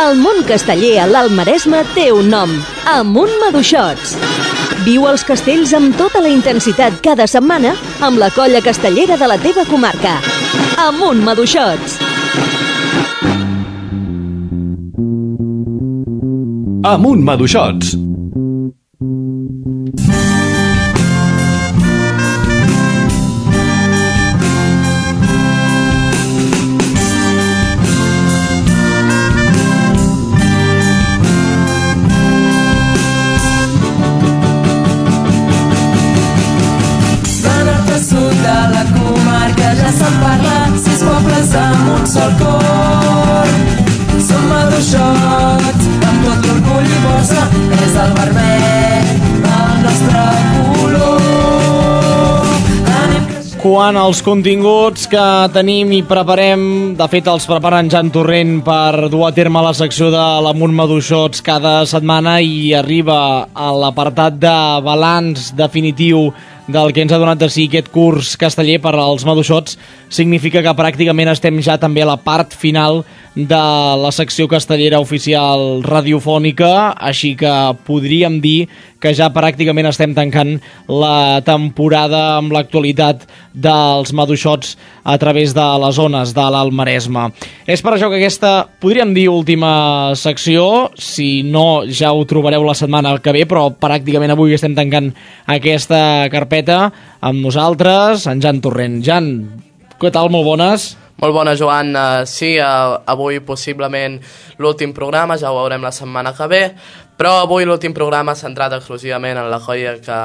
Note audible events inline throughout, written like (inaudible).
El món casteller a l'Alt Maresme té un nom, Amunt Maduixots. Viu els castells amb tota la intensitat cada setmana amb la colla castellera de la teva comarca. Amunt Maduixots. Amunt Maduixots. Anem creixent. Quan els continguts que tenim i preparem, de fet els prepara en Jan Torrent per dur a terme la secció de l'Amunt Maduixots cada setmana i arriba a l'apartat de balanç definitiu del que ens ha donat de si aquest curs casteller per als maduixots significa que pràcticament estem ja també a la part final de la secció castellera oficial radiofònica, així que podríem dir que ja pràcticament estem tancant la temporada amb l'actualitat dels maduixots a través de les zones de l'Alt Maresme. És per això que aquesta, podríem dir, última secció, si no ja ho trobareu la setmana que ve, però pràcticament avui estem tancant aquesta carpeta amb nosaltres, en Jan Torrent. Jan, què tal? Molt bones. Molt bona, Joan. Uh, sí, uh, avui possiblement l'últim programa, ja ho veurem la setmana que ve, però avui l'últim programa centrat exclusivament en la joia que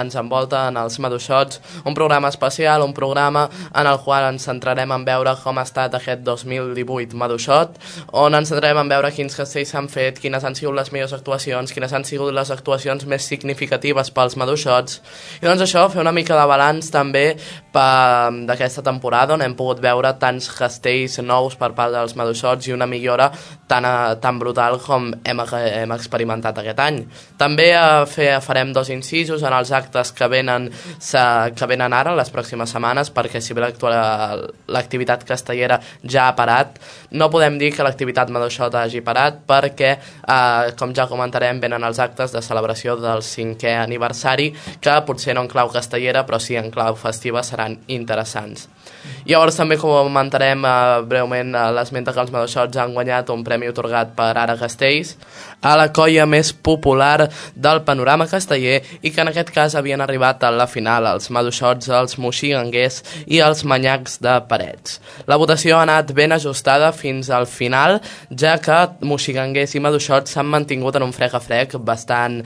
ens envolta, en els maduixots, un programa especial, un programa en el qual ens centrarem en veure com ha estat aquest 2018 maduixot, on ens centrarem en veure quins castells s'han fet, quines han sigut les millors actuacions, quines han sigut les actuacions més significatives pels maduixots, i doncs això, fer una mica de balanç també d'aquesta temporada, on hem pogut veure tants castells nous per part dels maduixots i una millora tan, eh, tan brutal com hem, hem experimentat aquest any. També eh, fer, farem dos incisos en els actes que venen, sa, que venen ara, les pròximes setmanes, perquè si bé l'activitat castellera ja ha parat, no podem dir que l'activitat maduixota hagi parat perquè, eh, com ja comentarem, venen els actes de celebració del cinquè aniversari, que potser no en clau castellera, però sí en clau festiva seran interessants. Llavors també comentarem eh, breument eh, l'esmenta que els maduixots han guanyat un premi otorgat per Ara Castells a la colla més popular del panorama casteller i que en aquest cas havien arribat a la final els maduixots, els moxiganguers i els manyacs de Parets. La votació ha anat ben ajustada fins al final, ja que moxiganguers i maduixots s'han mantingut en un frec a frec bastant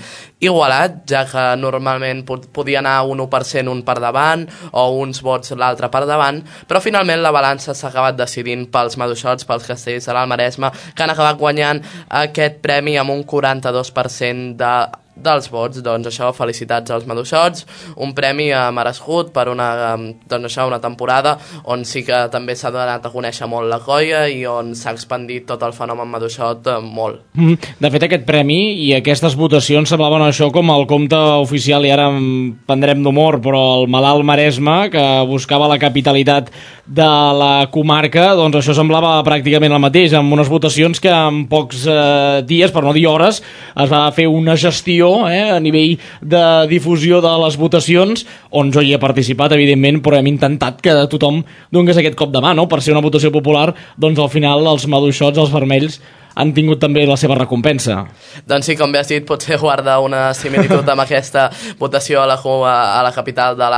igualat, ja que normalment pod- podia anar un 1% un per davant o uns vots l'altre per davant, però finalment la balança s'ha acabat decidint pels maduixots, pels castells de l'Almaresme, que han acabat guanyant aquest premi amb un 42% de dels vots, doncs això, felicitats als maduixots, un premi eh, merescut per una, eh, doncs això, una temporada on sí que també s'ha donat a conèixer molt la colla i on s'ha expandit tot el fenomen maduixot eh, molt. Mm, De fet, aquest premi i aquestes votacions semblaven això com el compte oficial, i ara em prendrem d'humor, però el malalt Maresme, que buscava la capitalitat de la comarca, doncs això semblava pràcticament el mateix, amb unes votacions que en pocs eh, dies, per no dir hores, es va fer una gestió eh, a nivell de difusió de les votacions, on jo hi he participat, evidentment, però hem intentat que tothom donés aquest cop de mà, no? per ser una votació popular, doncs al final els maduixots, els vermells, han tingut també la seva recompensa. Doncs sí, com bé has dit, potser guarda una similitud amb (laughs) aquesta votació a la, a la capital de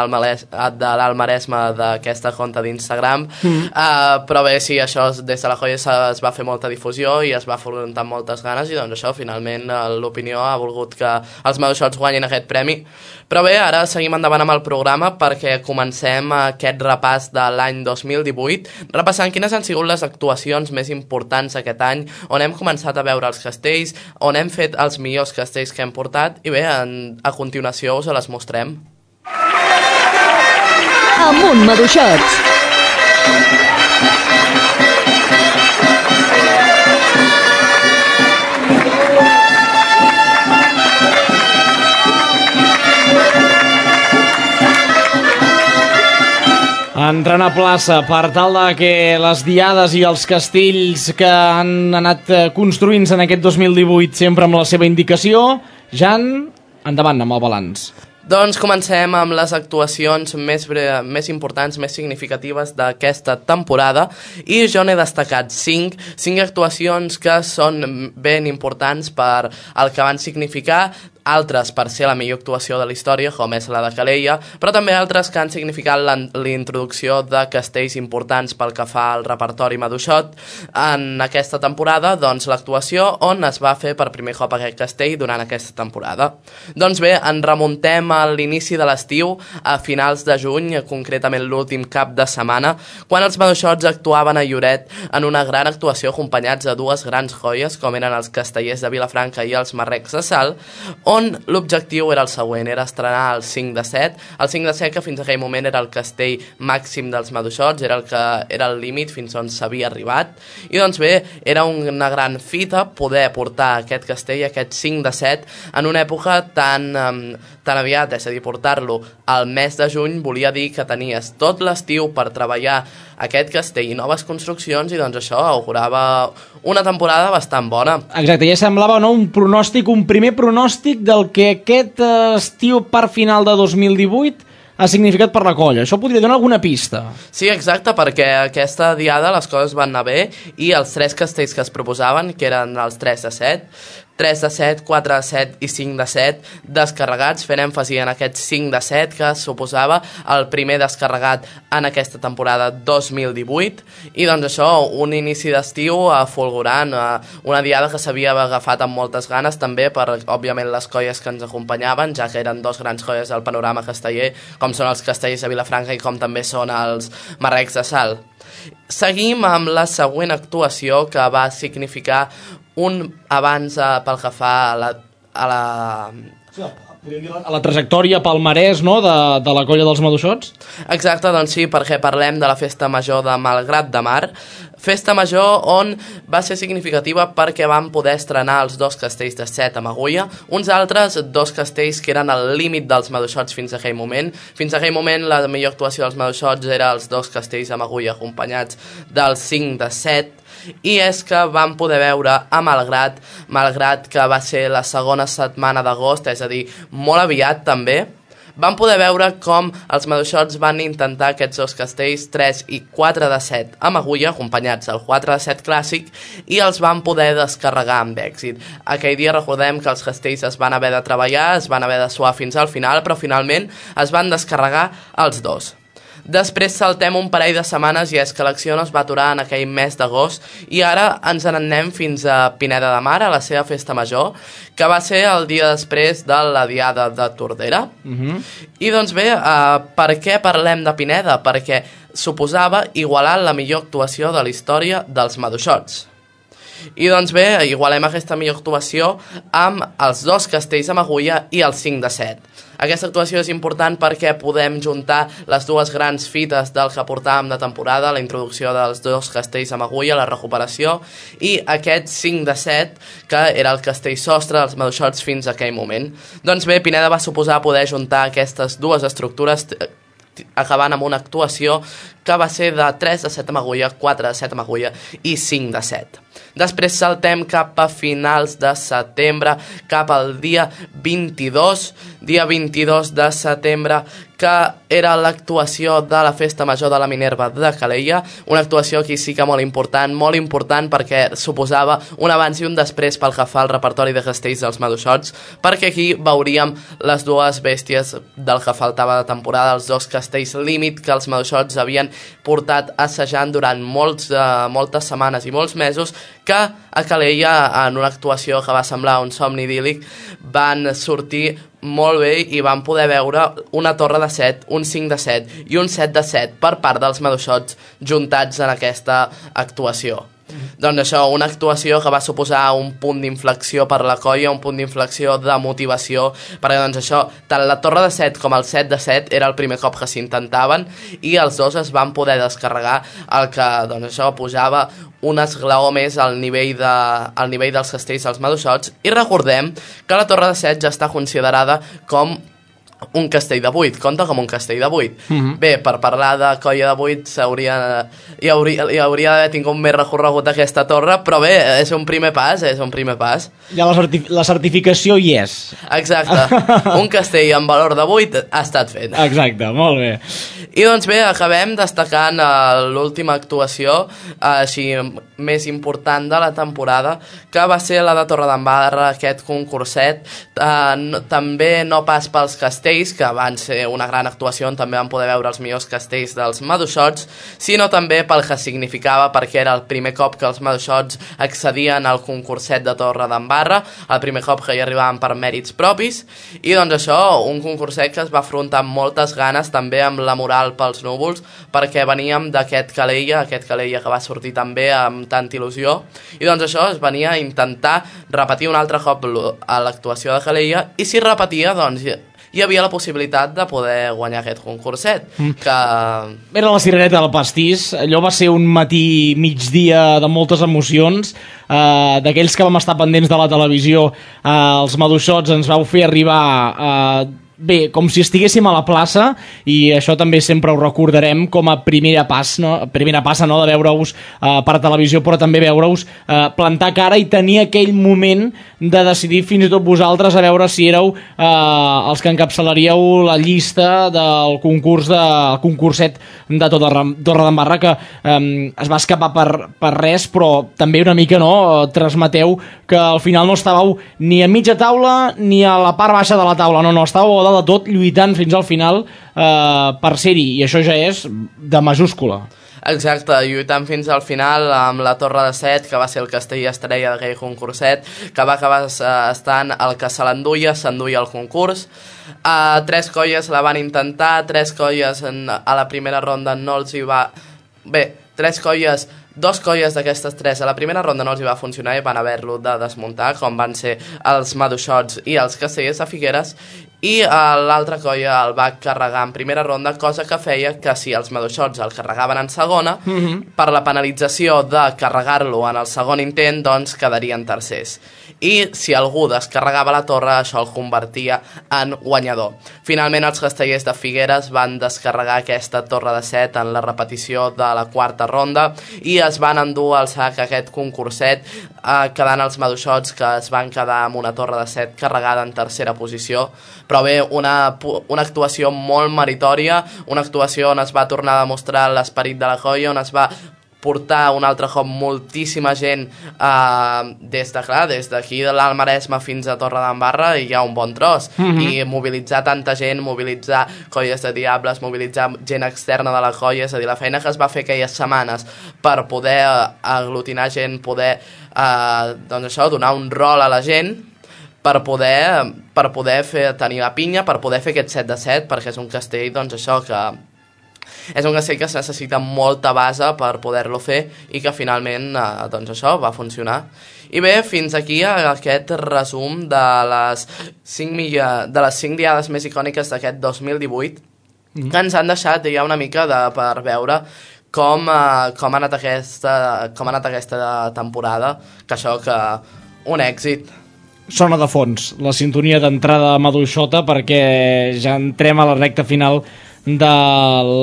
l'Almaresme d'aquesta conta d'Instagram. Mm. Uh, però bé, sí, això es- des de la joia es va fer molta difusió i es va afrontar amb moltes ganes i doncs això, finalment, eh, l'opinió ha volgut que els maduixots guanyin aquest premi. Però bé, ara seguim endavant amb el programa perquè comencem aquest repàs de l'any 2018, repassant quines han sigut les actuacions més importants aquest any, on hem començat a veure els castells, on hem fet els millors castells que hem portat, i bé, en, a continuació us les mostrem. Amunt Maduixots. Entrant a plaça per tal de que les diades i els castells que han anat eh, construint-se en aquest 2018 sempre amb la seva indicació. Jan, endavant amb el balanç. Doncs comencem amb les actuacions més, bre- més importants, més significatives d'aquesta temporada i jo n'he destacat cinc, cinc actuacions que són ben importants per el que van significar altres per ser la millor actuació de la història, com és la de Calella, però també altres que han significat la, la introducció de castells importants pel que fa al repertori Maduixot en aquesta temporada, doncs l'actuació on es va fer per primer cop aquest castell durant aquesta temporada. Doncs bé, en remuntem a l'inici de l'estiu, a finals de juny, concretament l'últim cap de setmana, quan els Maduixots actuaven a Lloret en una gran actuació acompanyats de dues grans joies, com eren els castellers de Vilafranca i els marrecs de Sal, on l'objectiu era el següent, era estrenar el 5 de 7, el 5 de 7 que fins aquell moment era el castell màxim dels Maduixots, era el que era el límit fins on s'havia arribat, i doncs bé, era una gran fita poder portar aquest castell, aquest 5 de 7, en una època tan, tan aviat, és a dir, portar-lo al mes de juny volia dir que tenies tot l'estiu per treballar aquest castell i noves construccions i doncs això augurava una temporada bastant bona. Exacte, ja semblava no, un pronòstic, un primer pronòstic del que aquest eh, estiu per final de 2018 ha significat per la colla. Això podria donar alguna pista. Sí, exacte, perquè aquesta diada les coses van anar bé i els tres castells que es proposaven, que eren els 3 de 7, 3 de 7, 4 de 7 i 5 de 7 descarregats, fent èmfasi en aquest 5 de 7 que suposava el primer descarregat en aquesta temporada 2018 i doncs això, un inici d'estiu eh, fulgurant, eh, una diada que s'havia agafat amb moltes ganes també per, òbviament, les colles que ens acompanyaven, ja que eren dos grans colles del panorama casteller, com són els castellers de Vilafranca i com també són els marrecs de Sal. Seguim amb la següent actuació que va significar un abans eh, pel que fa a la, a la A la trajectòria palmarès no, de, de la colla dels Maduixots. Exacte, doncs sí, perquè parlem de la festa major de Malgrat de Mar. Festa major on va ser significativa perquè van poder estrenar els dos castells de set amb agulla, uns altres dos castells que eren al límit dels maduixots fins a aquell moment. Fins a aquell moment la millor actuació dels maduixots era els dos castells amb agulla acompanyats del 5 de 7, i és que vam poder veure a Malgrat, Malgrat que va ser la segona setmana d'agost, és a dir, molt aviat també, vam poder veure com els maduixots van intentar aquests dos castells 3 i 4 de 7 amb agulla, acompanyats del 4 de 7 clàssic, i els van poder descarregar amb èxit. Aquell dia recordem que els castells es van haver de treballar, es van haver de suar fins al final, però finalment es van descarregar els dos. Després saltem un parell de setmanes i és que l'acció no es va aturar en aquell mes d'agost i ara ens n'anem fins a Pineda de Mar, a la seva festa major, que va ser el dia després de la Diada de Tordera. Uh -huh. I doncs bé, uh, per què parlem de Pineda? Perquè suposava igualar la millor actuació de la història dels maduixots. I doncs bé, igualem aquesta millor actuació amb els dos castells amb agulla i el 5 de 7. Aquesta actuació és important perquè podem juntar les dues grans fites del que portàvem de temporada, la introducció dels dos castells amb agulla, la recuperació, i aquest 5 de 7, que era el castell sostre dels maduixots fins a aquell moment. Doncs bé, Pineda va suposar poder juntar aquestes dues estructures acabant amb una actuació que va ser de 3 de 7 amb agulla, 4 de 7 amb agulla i 5 de 7. Després saltem cap a finals de setembre, cap al dia 22, dia 22 de setembre, que era l'actuació de la Festa Major de la Minerva de Calella, una actuació aquí sí que molt important, molt important perquè suposava un abans i un després pel que fa al repertori de castells dels maduixots, perquè aquí veuríem les dues bèsties del que faltava de temporada, els dos castells límit que els maduixots havien portat assajant durant molts, uh, moltes setmanes i molts mesos, que a Calella, en una actuació que va semblar un somni idíl·lic, van sortir molt bé i van poder veure una torre de 7, un 5 de 7 i un 7 de 7 per part dels maduixots juntats en aquesta actuació. Doncs això, una actuació que va suposar un punt d'inflexió per la colla, un punt d'inflexió de motivació, perquè doncs això, tant la torre de 7 com el 7 de 7 era el primer cop que s'intentaven i els dos es van poder descarregar el que doncs això pujava un esglaó més al nivell, de, al nivell dels castells dels maduixots. I recordem que la torre de 7 ja està considerada com un castell de 8, compta com un castell de 8. Mm -hmm. Bé, per parlar de colla de 8 s'hauria hi hauria, hi hauria d'haver tingut més recorregut aquesta torre, però bé, és un primer pas, és un primer pas. Ja la, certi la certificació hi és. Exacte, (laughs) un castell amb valor de 8 ha estat fet. Exacte, molt bé. I doncs bé, acabem destacant uh, l'última actuació uh, així més important de la temporada, que va ser la de Torredembarra, aquest concurset, uh, no, també no pas pels castells, que van ser una gran actuació on també van poder veure els millors castells dels Maduixots, sinó també pel que significava, perquè era el primer cop que els Maduixots accedien al concurset de Torredembarra, el primer cop que hi arribaven per mèrits propis, i doncs això, un concurset que es va afrontar amb moltes ganes, també amb la moral pels núvols, perquè veníem d'aquest Calella, aquest Calella que va sortir també amb tanta il·lusió, i doncs això es venia a intentar repetir un altre cop a l'actuació de Calella, i si repetia, doncs hi havia la possibilitat de poder guanyar aquest concurset, mm. que... Era la cirereta del pastís, allò va ser un matí migdia de moltes emocions, eh, d'aquells que vam estar pendents de la televisió, eh, els maduixots ens vau fer arribar... Eh, bé, com si estiguéssim a la plaça i això també sempre ho recordarem com a primera pas, no? primera passa no? de veure-us uh, per televisió però també veure-us uh, plantar cara i tenir aquell moment de decidir fins i tot vosaltres a veure si éreu uh, els que encapçalaríeu la llista del concurs de, el concurset de Torre d'Embarra que um, es va escapar per, per res però també una mica no transmeteu que al final no estàveu ni a mitja taula ni a la part baixa de la taula no, no estàveu dalt de tot lluitant fins al final eh, per ser-hi i això ja és de majúscula Exacte, lluitant fins al final amb la Torre de Set, que va ser el castell estrella d'aquell concurset, que va acabar eh, estant el que se l'enduia, s'enduia el concurs. Uh, tres colles la van intentar, tres colles en, a la primera ronda no els hi va... Bé, tres colles Dos colles d'aquestes tres a la primera ronda no els hi va funcionar i van haver-lo de desmuntar, com van ser els Maduixots i els Castellers de Figueres, i uh, l'altra colla el va carregar en primera ronda, cosa que feia que si els Maduixots el carregaven en segona, mm -hmm. per la penalització de carregar-lo en el segon intent, doncs quedarien tercers i si algú descarregava la torre això el convertia en guanyador. Finalment els castellers de Figueres van descarregar aquesta torre de set en la repetició de la quarta ronda i es van endur al sac aquest concurset eh, quedant els maduixots que es van quedar amb una torre de set carregada en tercera posició. Però bé, una, una actuació molt meritòria, una actuació on es va tornar a demostrar l'esperit de la colla, on es va portar un altre cop moltíssima gent eh, des de, clar, des d'aquí de l'Almaresme fins a Torre d'Embarra i hi ha un bon tros mm -hmm. i mobilitzar tanta gent, mobilitzar colles de diables, mobilitzar gent externa de la colla, és a dir, la feina que es va fer aquelles setmanes per poder eh, aglutinar gent, poder eh, doncs això, donar un rol a la gent per poder, per poder fer, tenir la pinya, per poder fer aquest 7 de 7, perquè és un castell, doncs això, que és un castell que es necessita molta base per poder-lo fer i que finalment, eh, doncs això, va funcionar. I bé, fins aquí aquest resum de les 5, milla, de les 5 diades més icòniques d'aquest 2018 mm. que ens han deixat ja una mica de, per veure com, eh, com, ha anat aquesta, com ha anat aquesta temporada, que això que un èxit. Sona de fons, la sintonia d'entrada de Maduixota perquè ja entrem a la recta final de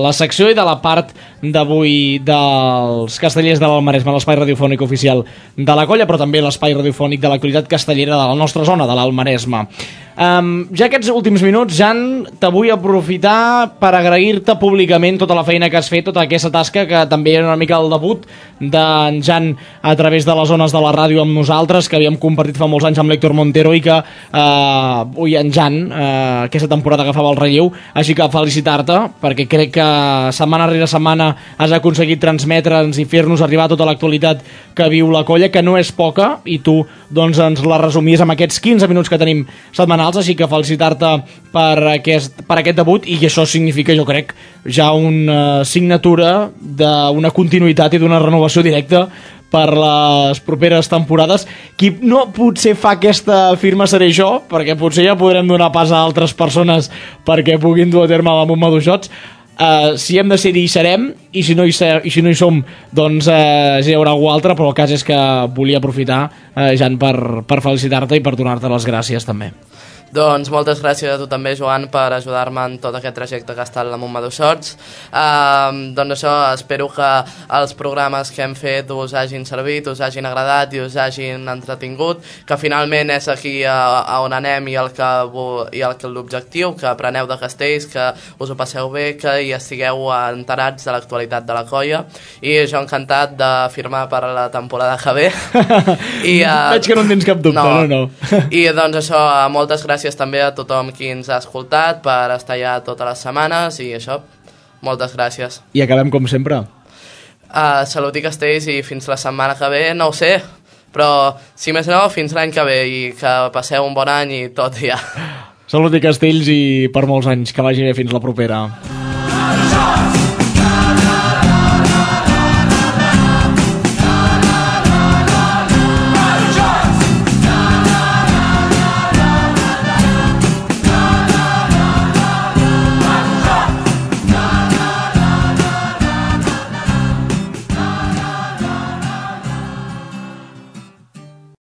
la secció i de la part d'avui dels castellers de l'Almaresme, l'espai radiofònic oficial de la colla, però també l'espai radiofònic de l'actualitat castellera de la nostra zona, de l'Almaresme. Um, ja aquests últims minuts, Jan, te vull aprofitar per agrair-te públicament tota la feina que has fet, tota aquesta tasca, que també era una mica el debut d'en Jan a través de les zones de la ràdio amb nosaltres, que havíem compartit fa molts anys amb l'Héctor Montero i que uh, avui en Jan, uh, aquesta temporada agafava el relleu, així que felicitar-te, perquè crec que setmana rere setmana has aconseguit transmetre'ns i fer-nos arribar tota l'actualitat que viu la colla, que no és poca, i tu doncs, ens la resumies amb aquests 15 minuts que tenim setmanals així que felicitar-te per, aquest, per aquest debut i això significa, jo crec, ja una signatura d'una continuïtat i d'una renovació directa per les properes temporades. Qui no potser fa aquesta firma seré jo, perquè potser ja podrem donar pas a altres persones perquè puguin dur a terme la Montmà d'Uixots, Uh, si hem de ser hi serem i si no hi, ser, i si no hi som doncs uh, hi haurà algú altre però el cas és que volia aprofitar uh, Jan per, per felicitar-te i per donar-te les gràcies també Doncs moltes gràcies a tu també, Joan, per ajudar-me en tot aquest trajecte que ha estat la Montmadó Shots. Uh, doncs això, espero que els programes que hem fet us hagin servit, us hagin agradat i us hagin entretingut, que finalment és aquí a, a on anem i el que, i el que l'objectiu, que apreneu de castells, que us ho passeu bé, que hi estigueu enterats de l'actualitat de la colla i jo encantat de firmar per la temporada que ve. (laughs) I, uh, Veig que no en tens cap dubte, no, no. I doncs això, moltes gràcies també a tothom qui ens ha escoltat per estar allà totes les setmanes i això, moltes gràcies. I acabem com sempre. Uh, salut i castells i fins la setmana que ve, no ho sé, però si més no, fins l'any que ve i que passeu un bon any i tot ja. Salut i castells i per molts anys. Que vagi bé fins la propera.